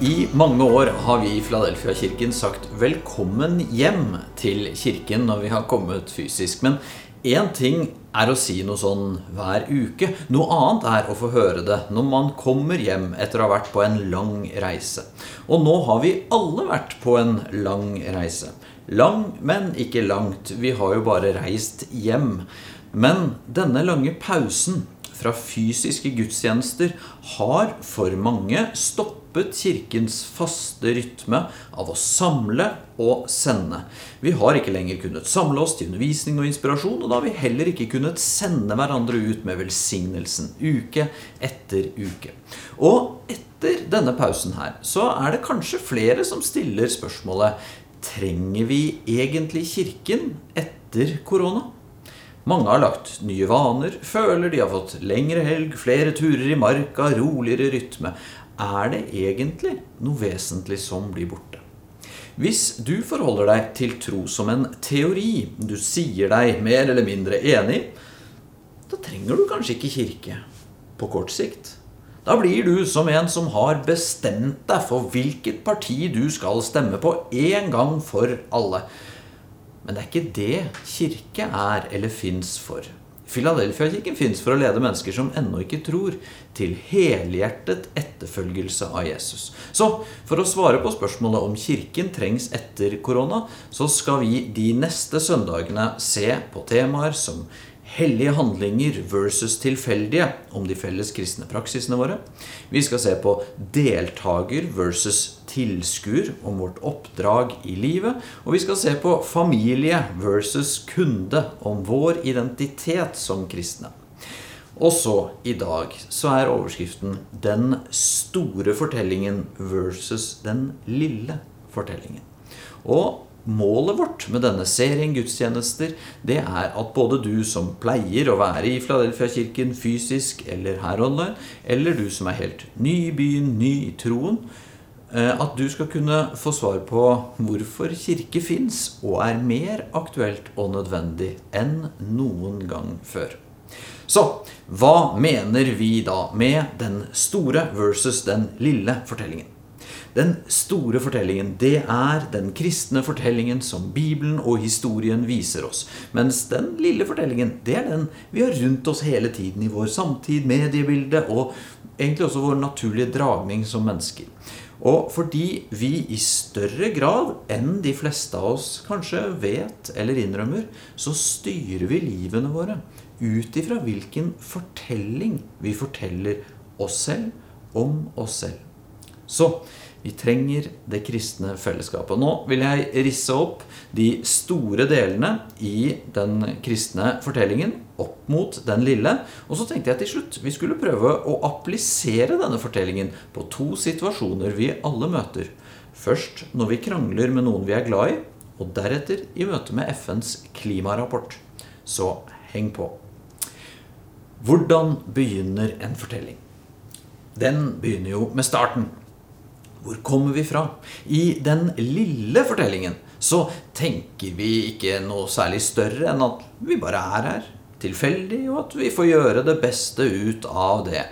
I mange år har vi i Fladelfia Kirken sagt 'velkommen hjem' til kirken når vi har kommet fysisk. Men én ting er å si noe sånn hver uke. Noe annet er å få høre det når man kommer hjem etter å ha vært på en lang reise. Og nå har vi alle vært på en lang reise. Lang, men ikke langt. Vi har jo bare reist hjem. Men denne lange pausen fra fysiske gudstjenester har for mange stoppet Kirkens faste rytme av å samle og sende. Vi har ikke lenger kunnet samle oss til undervisning og inspirasjon, og da har vi heller ikke kunnet sende hverandre ut med velsignelsen uke etter uke. Og etter denne pausen her, så er det kanskje flere som stiller spørsmålet Trenger vi egentlig Kirken etter korona? Mange har lagt nye vaner, føler de har fått lengre helg, flere turer i marka, roligere rytme. Er det egentlig noe vesentlig som blir borte? Hvis du forholder deg til tro som en teori du sier deg mer eller mindre enig i, da trenger du kanskje ikke kirke på kort sikt. Da blir du som en som har bestemt deg for hvilket parti du skal stemme på en gang for alle. Men det er ikke det kirke er eller fins for. Filadelfia-kirken fins for å lede mennesker som ennå ikke tror, til helhjertet etterfølgelse av Jesus. Så for å svare på spørsmålet om kirken trengs etter korona, så skal vi de neste søndagene se på temaer som hellige handlinger versus tilfeldige om de felles kristne praksisene våre. Vi skal se på deltaker versus tilskuer om vårt oppdrag i livet. Og vi skal se på familie versus kunde om vår identitet som kristne. Og så, i dag, så er overskriften 'Den store fortellingen versus den lille fortellingen'. Og Målet vårt med denne serien gudstjenester det er at både du som pleier å være i Fladelfia-kirken fysisk eller her online, eller du som er helt ny i byen, ny i troen, at du skal kunne få svar på hvorfor kirke fins og er mer aktuelt og nødvendig enn noen gang før. Så hva mener vi da med den store versus den lille fortellingen? Den store fortellingen, det er den kristne fortellingen som Bibelen og historien viser oss. Mens den lille fortellingen, det er den vi har rundt oss hele tiden i vår samtid, mediebilde og egentlig også vår naturlige dragning som mennesker. Og fordi vi i større grad enn de fleste av oss kanskje vet eller innrømmer, så styrer vi livene våre ut ifra hvilken fortelling vi forteller oss selv om oss selv. Så vi trenger det kristne fellesskapet. Nå vil jeg risse opp de store delene i den kristne fortellingen opp mot den lille. Og så tenkte jeg til slutt vi skulle prøve å applisere denne fortellingen på to situasjoner vi alle møter. Først når vi krangler med noen vi er glad i, og deretter i møte med FNs klimarapport. Så heng på. Hvordan begynner en fortelling? Den begynner jo med starten. Hvor kommer vi fra? I den lille fortellingen så tenker vi ikke noe særlig større enn at vi bare er her, tilfeldig, og at vi får gjøre det beste ut av det.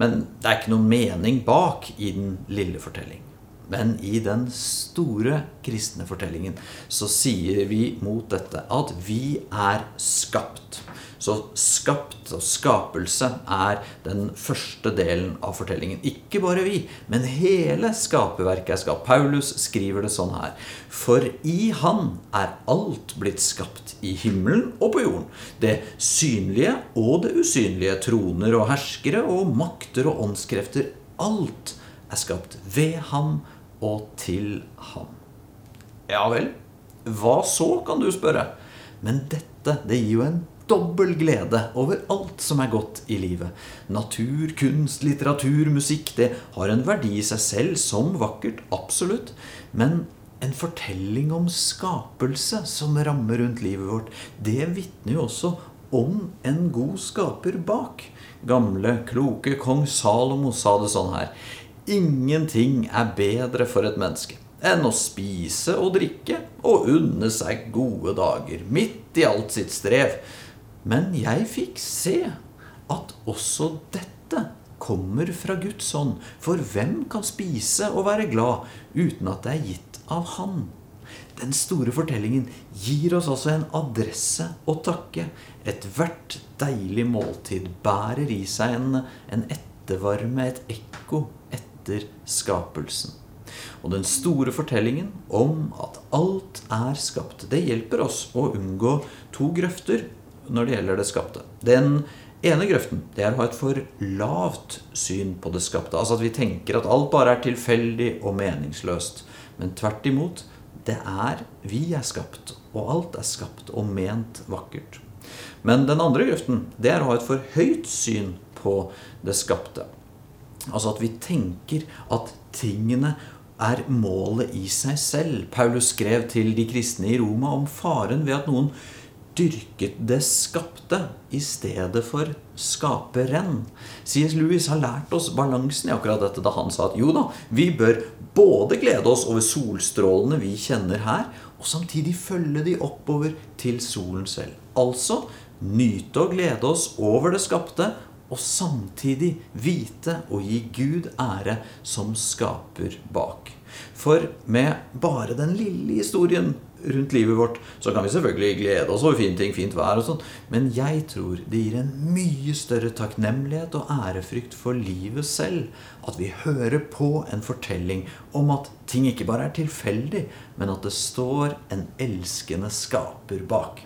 Men det er ikke noen mening bak i den lille fortellingen. Men i den store kristne fortellingen så sier vi mot dette at vi er skapt. Så skapt og skapelse er den første delen av fortellingen. Ikke bare vi, men hele skaperverket er skapt. Paulus skriver det sånn her. For i Han er alt blitt skapt, i himmelen og på jorden. Det synlige og det usynlige, troner og herskere og makter og åndskrefter. Alt er skapt ved ham og til ham. Ja vel, hva så, kan du spørre? Men dette, det gir jo en dobbel glede over alt som er godt i livet. Natur, kunst, litteratur, musikk, det har en verdi i seg selv som vakkert, absolutt. Men en fortelling om skapelse som rammer rundt livet vårt, det vitner jo også om en god skaper bak. Gamle, kloke kong Salomo sa det sånn her. Ingenting er bedre for et menneske enn å spise og drikke og unne seg gode dager midt i alt sitt strev. Men jeg fikk se at også dette kommer fra Guds ånd. For hvem kan spise og være glad uten at det er gitt av Han? Den store fortellingen gir oss altså en adresse å takke. Ethvert deilig måltid bærer i seg en, en ettervarme, et ekko etter skapelsen. Og den store fortellingen om at alt er skapt, det hjelper oss å unngå to grøfter når det gjelder det skapte. Den ene grøften det er å ha et for lavt syn på det skapte. Altså at vi tenker at alt bare er tilfeldig og meningsløst. Men tvert imot, det er vi er skapt, og alt er skapt og ment vakkert. Men den andre grøften det er å ha et for høyt syn på det skapte. Altså at vi tenker at tingene er målet i seg selv. Paulus skrev til de kristne i Roma om faren ved at noen dyrket det skapte i stedet for skaperen. C.S. Lewis har lært oss balansen i akkurat dette da han sa at jo da, vi bør både glede oss over solstrålene vi kjenner her, og samtidig følge de oppover til solen selv. Altså nyte og glede oss over det skapte, og samtidig vite og gi Gud ære som skaper bak. For med bare den lille historien rundt livet vårt, så kan vi selvfølgelig glede oss over fine ting, fint vær og sånn, men jeg tror det gir en mye større takknemlighet og ærefrykt for livet selv at vi hører på en fortelling om at ting ikke bare er tilfeldig, men at det står en elskende skaper bak.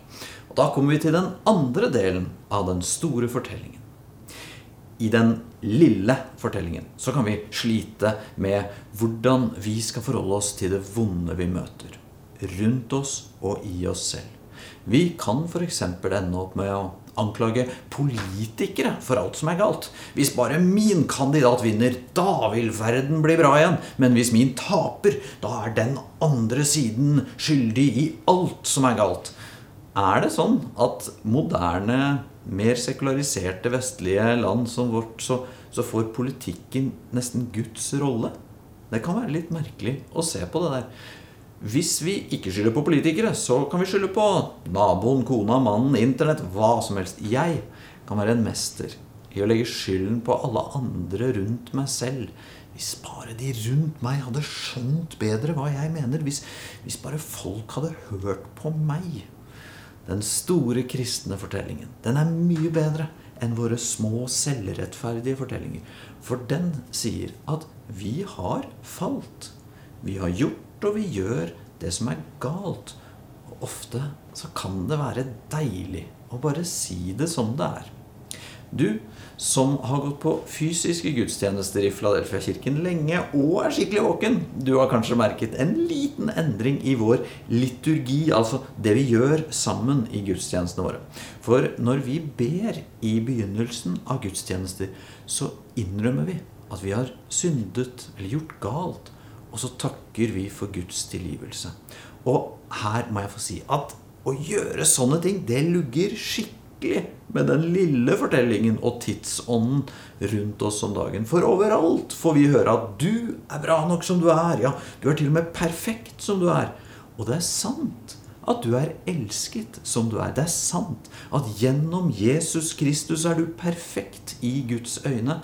Og Da kommer vi til den andre delen av den store fortellingen i den lille fortellingen så kan vi slite med hvordan vi skal forholde oss til det vonde vi møter. Rundt oss og i oss selv. Vi kan f.eks. ende opp med å anklage politikere for alt som er galt. Hvis bare min kandidat vinner, da vil verden bli bra igjen. Men hvis min taper, da er den andre siden skyldig i alt som er galt. Er det sånn at moderne mer sekulariserte vestlige land som vårt, så, så, får politikken nesten Guds rolle. Det kan være litt merkelig å se på det der. Hvis vi ikke skylder på politikere, så kan vi skylde på naboen, kona, mannen, internett, hva som helst. Jeg kan være en mester i å legge skylden på alle andre rundt meg selv. Hvis bare de rundt meg hadde skjønt bedre hva jeg mener. Hvis, hvis bare folk hadde hørt på meg. Den store kristne fortellingen. Den er mye bedre enn våre små, selvrettferdige fortellinger. For den sier at vi har falt. Vi har gjort og vi gjør det som er galt. Og ofte så kan det være deilig å bare si det som det er. Du som har gått på fysiske gudstjenester i Fladelfia-kirken lenge og er skikkelig våken, du har kanskje merket en liten endring i vår liturgi, altså det vi gjør sammen i gudstjenestene våre. For når vi ber i begynnelsen av gudstjenester, så innrømmer vi at vi har syndet eller gjort galt, og så takker vi for Guds tilgivelse. Og her må jeg få si at å gjøre sånne ting, det lugger skikkelig virkelig med den lille fortellingen og tidsånden rundt oss om dagen. For overalt får vi høre at du er bra nok som du er. Ja, du er til og med perfekt som du er. Og det er sant at du er elsket som du er. Det er sant at gjennom Jesus Kristus er du perfekt i Guds øyne.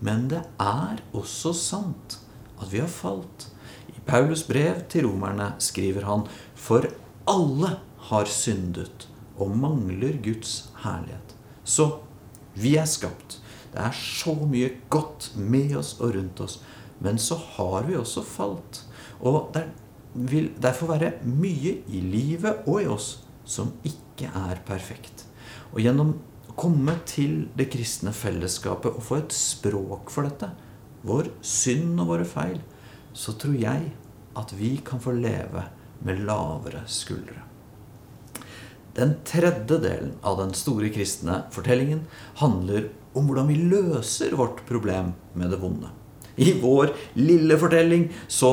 Men det er også sant at vi har falt. I Paulus brev til romerne skriver han For alle har syndet og mangler Guds herlighet. Så vi er skapt. Det er så mye godt med oss og rundt oss. Men så har vi også falt. Og det vil derfor være mye i livet og i oss som ikke er perfekt. Og gjennom å komme til det kristne fellesskapet og få et språk for dette, vår synd og våre feil, så tror jeg at vi kan få leve med lavere skuldre. Den tredje delen av den store kristne fortellingen handler om hvordan vi løser vårt problem med det vonde. I vår lille fortelling så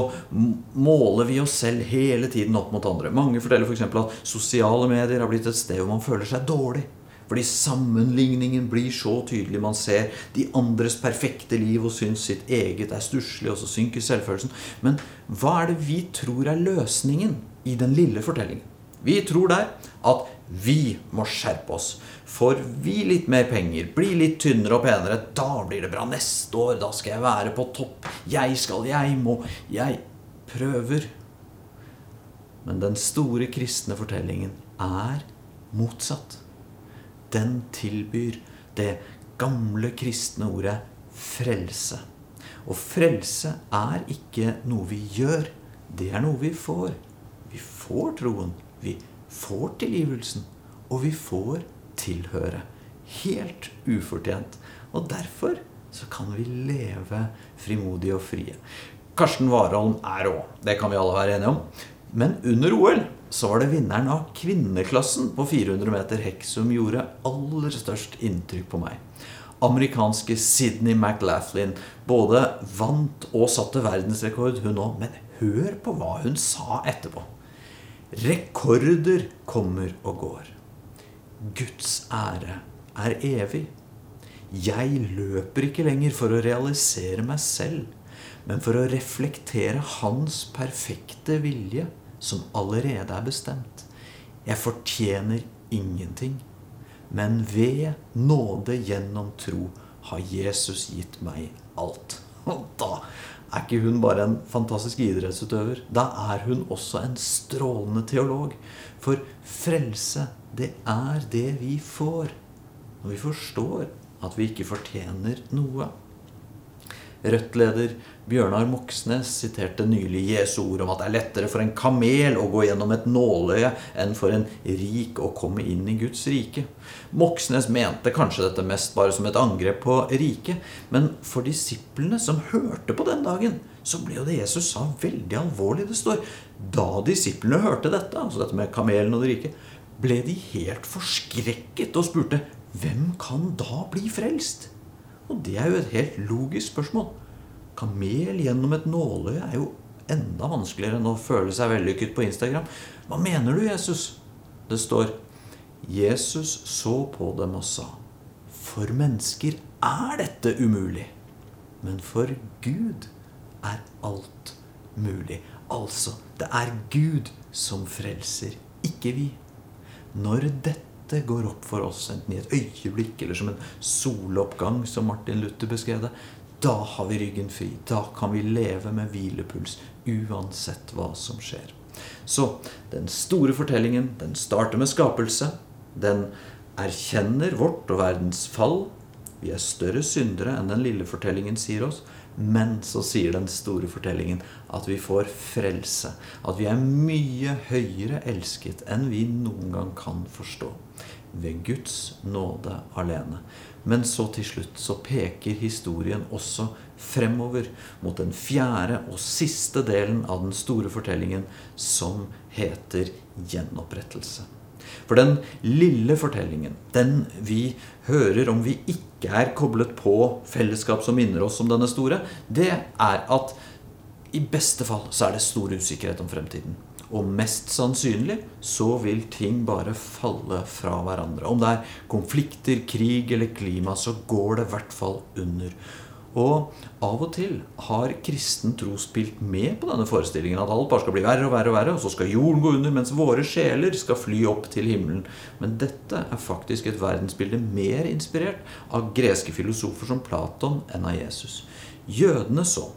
måler vi oss selv hele tiden opp mot andre. Mange forteller f.eks. For at sosiale medier har blitt et sted hvor man føler seg dårlig. Fordi sammenligningen blir så tydelig. Man ser de andres perfekte liv og syns sitt eget er stusslig, og så synker selvfølelsen. Men hva er det vi tror er løsningen i den lille fortellingen? Vi tror der at vi må skjerpe oss. Får vi litt mer penger, blir litt tynnere og penere, da blir det bra. Neste år, da skal jeg være på topp. Jeg skal, jeg må, jeg prøver. Men den store kristne fortellingen er motsatt. Den tilbyr det gamle kristne ordet frelse. Og frelse er ikke noe vi gjør, det er noe vi får. Vi får troen, vi får tilgivelsen, og vi får tilhøre. Helt ufortjent. Og derfor så kan vi leve frimodige og frie. Karsten Warholm er rå. Det kan vi alle være enige om. Men under OL så var det vinneren av kvinneklassen på 400 meter hekk som gjorde aller størst inntrykk på meg. Amerikanske Sydney McLaughlin både vant og satte verdensrekord, hun òg. Men hør på hva hun sa etterpå. Rekorder kommer og går. Guds ære er evig. Jeg løper ikke lenger for å realisere meg selv, men for å reflektere Hans perfekte vilje, som allerede er bestemt. Jeg fortjener ingenting, men ved nåde gjennom tro har Jesus gitt meg alt. Og da er ikke hun bare en fantastisk idrettsutøver. Da er hun også en strålende teolog. For frelse det er det vi får når vi forstår at vi ikke fortjener noe. Rødt-leder Bjørnar Moxnes siterte nylig Jesu ord om at det er lettere for en kamel å gå gjennom et nåløye enn for en rik å komme inn i Guds rike. Moxnes mente kanskje dette mest bare som et angrep på riket, men for disiplene som hørte på den dagen, så ble jo det Jesus sa, veldig alvorlig. Det står da disiplene hørte dette, altså dette med kamelen og det rike, ble de helt forskrekket og spurte hvem kan da bli frelst? Og det er jo et helt logisk spørsmål. Kamel gjennom et nåløye er jo enda vanskeligere enn å føle seg vellykket på Instagram. Hva mener du, Jesus? Det står Jesus så på dem og sa For mennesker er dette umulig, men for Gud er alt mulig. Altså, det er Gud som frelser, ikke vi. Når dette går opp for oss, enten i et øyeblikk eller som en soloppgang, som Martin Luther beskrev det, da har vi ryggen fri. Da kan vi leve med hvilepuls uansett hva som skjer. Så den store fortellingen, den starter med skapelse. Den erkjenner vårt og verdens fall. Vi er større syndere enn den lille fortellingen sier oss. Men så sier den store fortellingen at vi får frelse. At vi er mye høyere elsket enn vi noen gang kan forstå. Ved Guds nåde alene. Men så til slutt så peker historien også fremover mot den fjerde og siste delen av den store fortellingen, som heter gjenopprettelse. For den lille fortellingen, den vi hører om vi ikke er koblet på fellesskap som minner oss om denne store, det er at i beste fall så er det stor usikkerhet om fremtiden. Og mest sannsynlig så vil ting bare falle fra hverandre. Om det er konflikter, krig eller klima, så går det i hvert fall under. Og av og til har kristen tro spilt med på denne forestillingen at alt bare skal bli verre og verre, og verre, og så skal jorden gå under, mens våre sjeler skal fly opp til himmelen. Men dette er faktisk et verdensbilde mer inspirert av greske filosofer som Platon enn av Jesus. Jødene så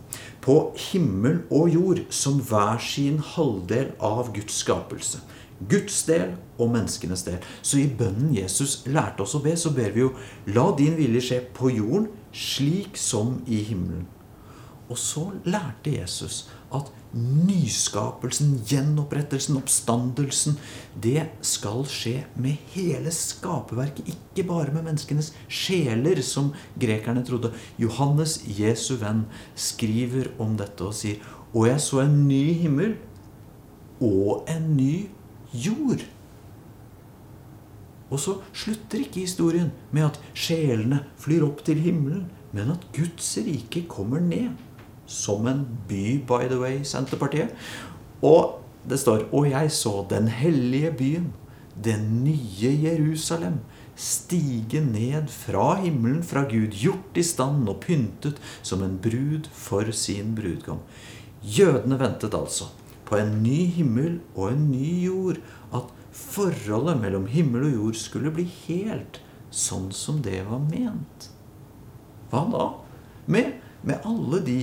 på himmel og jord som hver sin halvdel av Guds skapelse. Guds del og menneskenes del. Så i bønnen Jesus lærte oss å be, så ber vi jo La din vilje skje på jorden slik som i himmelen. Og så lærte Jesus at nyskapelsen, gjenopprettelsen, oppstandelsen, det skal skje med hele skaperverket, ikke bare med menneskenes sjeler, som grekerne trodde. Johannes, Jesu venn, skriver om dette og sier Og jeg så en ny himmel og en ny jord. Og så slutter ikke historien med at sjelene flyr opp til himmelen, men at Guds rike kommer ned. Som en by, by the way, Senterpartiet. Og det står Og jeg så den hellige byen, den nye Jerusalem, stige ned fra himmelen fra Gud, gjort i stand og pyntet som en brud for sin brudgom. Jødene ventet altså på en ny himmel og en ny jord. At forholdet mellom himmel og jord skulle bli helt sånn som det var ment. Hva da? Med, med alle de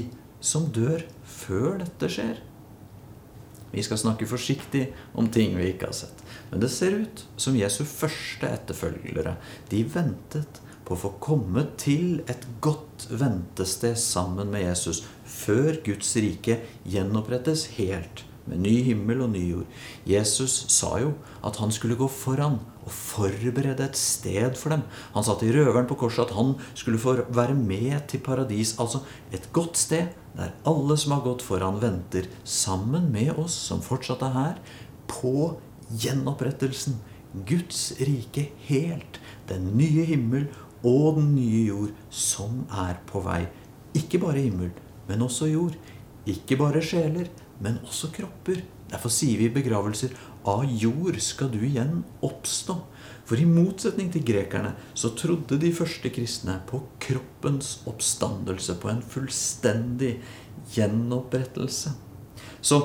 som dør før dette skjer. Vi skal snakke forsiktig om ting vi ikke har sett. Men det ser ut som Jesu første etterfølgere. De ventet på å få komme til et godt ventested sammen med Jesus før Guds rike gjenopprettes helt med ny himmel og ny jord. Jesus sa jo at han skulle gå foran og forberede et sted for dem. Han sa til røveren på korset at han skulle få være med til paradis. Altså et godt sted der alle som har gått foran, venter sammen med oss som fortsatt er her, på gjenopprettelsen. Guds rike helt. Den nye himmel og den nye jord som er på vei. Ikke bare himmel, men også jord. Ikke bare sjeler, men også kropper. Derfor sier vi i begravelser av jord skal du igjen oppstå. For i motsetning til grekerne så trodde de første kristne på kroppens oppstandelse, på en fullstendig gjenopprettelse. Så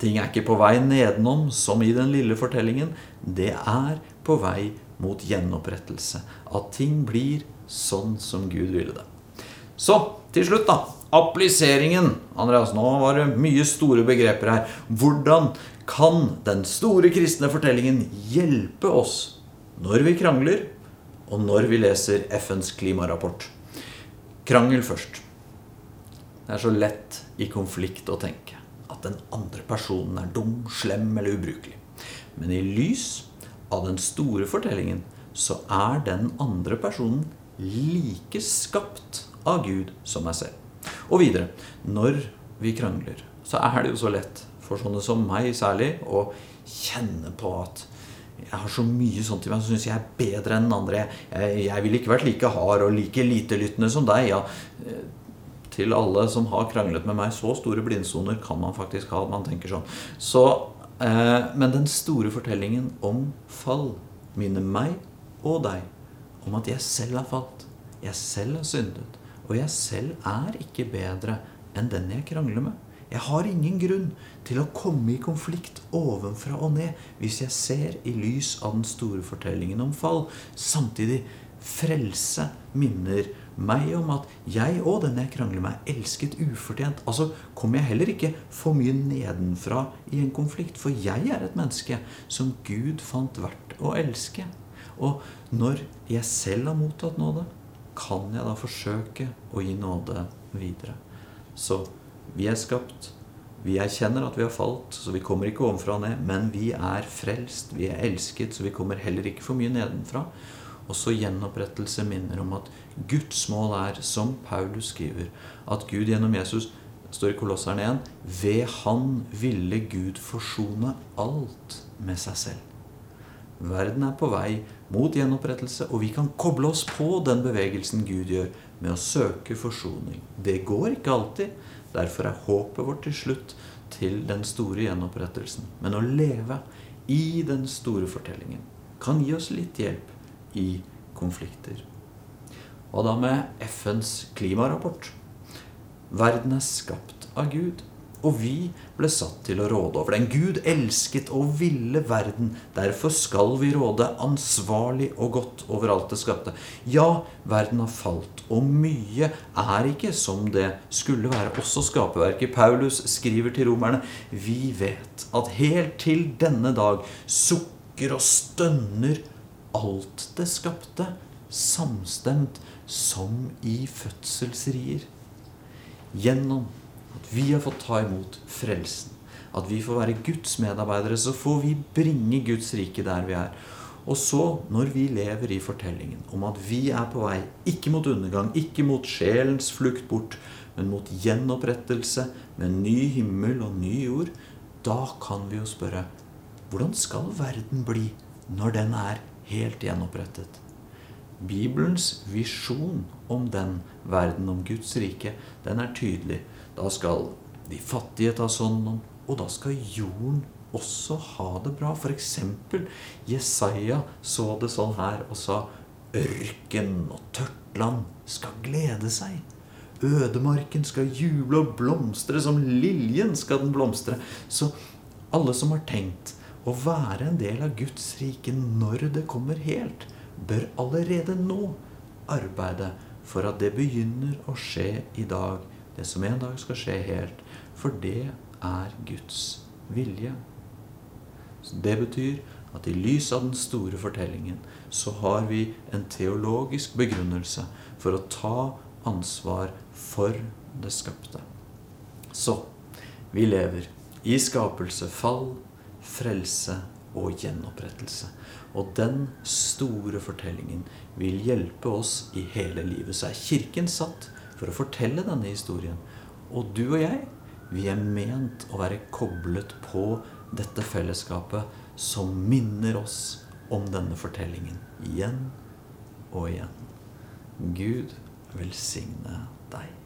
ting er ikke på vei nedenom, som i den lille fortellingen. Det er på vei mot gjenopprettelse. At ting blir sånn som Gud ville det. Så til slutt, da. Appliseringen. Andreas, nå var det mye store begreper her. Hvordan kan den store kristne fortellingen hjelpe oss når vi krangler, og når vi leser FNs klimarapport? Krangel først. Det er så lett i konflikt å tenke at den andre personen er dum, slem eller ubrukelig. Men i lys av den store fortellingen så er den andre personen like skapt av Gud som meg selv. Og videre når vi krangler, så er det jo så lett for sånne som meg særlig å kjenne på at jeg har så mye sånt i meg som syns jeg er bedre enn den andre. Jeg, jeg ville ikke vært like hard og like litelyttende som deg. Ja, til alle som har kranglet med meg. Så store blindsoner kan man faktisk ha. man tenker sånn. Så, eh, men den store fortellingen om fall minner meg og deg om at jeg selv har falt. Jeg selv har syndet. Og jeg selv er ikke bedre enn den jeg krangler med. Jeg har ingen grunn til å komme i konflikt ovenfra og ned hvis jeg ser i lys av den store fortellingen om fall. Samtidig frelse minner meg om at jeg og den jeg krangler med, er elsket ufortjent. Altså kommer jeg heller ikke for mye nedenfra i en konflikt. For jeg er et menneske som Gud fant verdt å elske. Og når jeg selv har mottatt nåde, kan jeg da forsøke å gi nåde videre. Så vi er skapt. Vi erkjenner at vi har falt, så vi kommer ikke ovenfra og ned. Men vi er frelst, vi er elsket, så vi kommer heller ikke for mye nedenfra. Og så gjenopprettelse minner om at Guds mål er, som Paulus skriver, at Gud gjennom Jesus står i Kolosseren 1, ved Han ville Gud forsone alt med seg selv. Verden er på vei mot gjenopprettelse, og vi kan koble oss på den bevegelsen Gud gjør med å søke forsoning. Det går ikke alltid. Derfor er håpet vårt til slutt til den store gjenopprettelsen. Men å leve i den store fortellingen kan gi oss litt hjelp i konflikter. Hva da med FNs klimarapport? Verden er skapt av Gud. Og vi ble satt til å råde over den. Gud elsket og ville verden. Derfor skal vi råde ansvarlig og godt over alt det skapte. Ja, verden har falt, og mye er ikke som det skulle være. Også skaperverket. Paulus skriver til romerne Vi vet at helt til denne dag sukker og stønner alt det skapte, samstemt som i fødselsrier. Gjennom at vi har fått ta imot frelsen. At vi får være Guds medarbeidere. Så får vi bringe Guds rike der vi er. Og så, når vi lever i fortellingen om at vi er på vei ikke mot undergang, ikke mot sjelens flukt bort, men mot gjenopprettelse med ny himmel og ny jord, da kan vi jo spørre hvordan skal verden bli når den er helt gjenopprettet? Bibelens visjon om den verden, om Guds rike, den er tydelig. Da skal de fattige ta sånn om, og da skal jorden også ha det bra. F.eks. Jesaja så det sånn her og sa ørken og tørt land skal glede seg. Ødemarken skal juble og blomstre, som liljen skal den blomstre. Så alle som har tenkt Å være en del av Guds rike når det kommer helt, bør allerede nå arbeide for at det begynner å skje i dag, det som en dag skal skje helt. For det er Guds vilje. Så det betyr at i lys av den store fortellingen så har vi en teologisk begrunnelse for å ta ansvar for det skapte. Så vi lever i skapelse, fall, frelse og gjenopprettelse. Og den store fortellingen vil hjelpe oss i hele livet. Så er Kirken satt for å fortelle denne historien. Og du og jeg, vi er ment å være koblet på dette fellesskapet som minner oss om denne fortellingen igjen og igjen. Gud velsigne deg.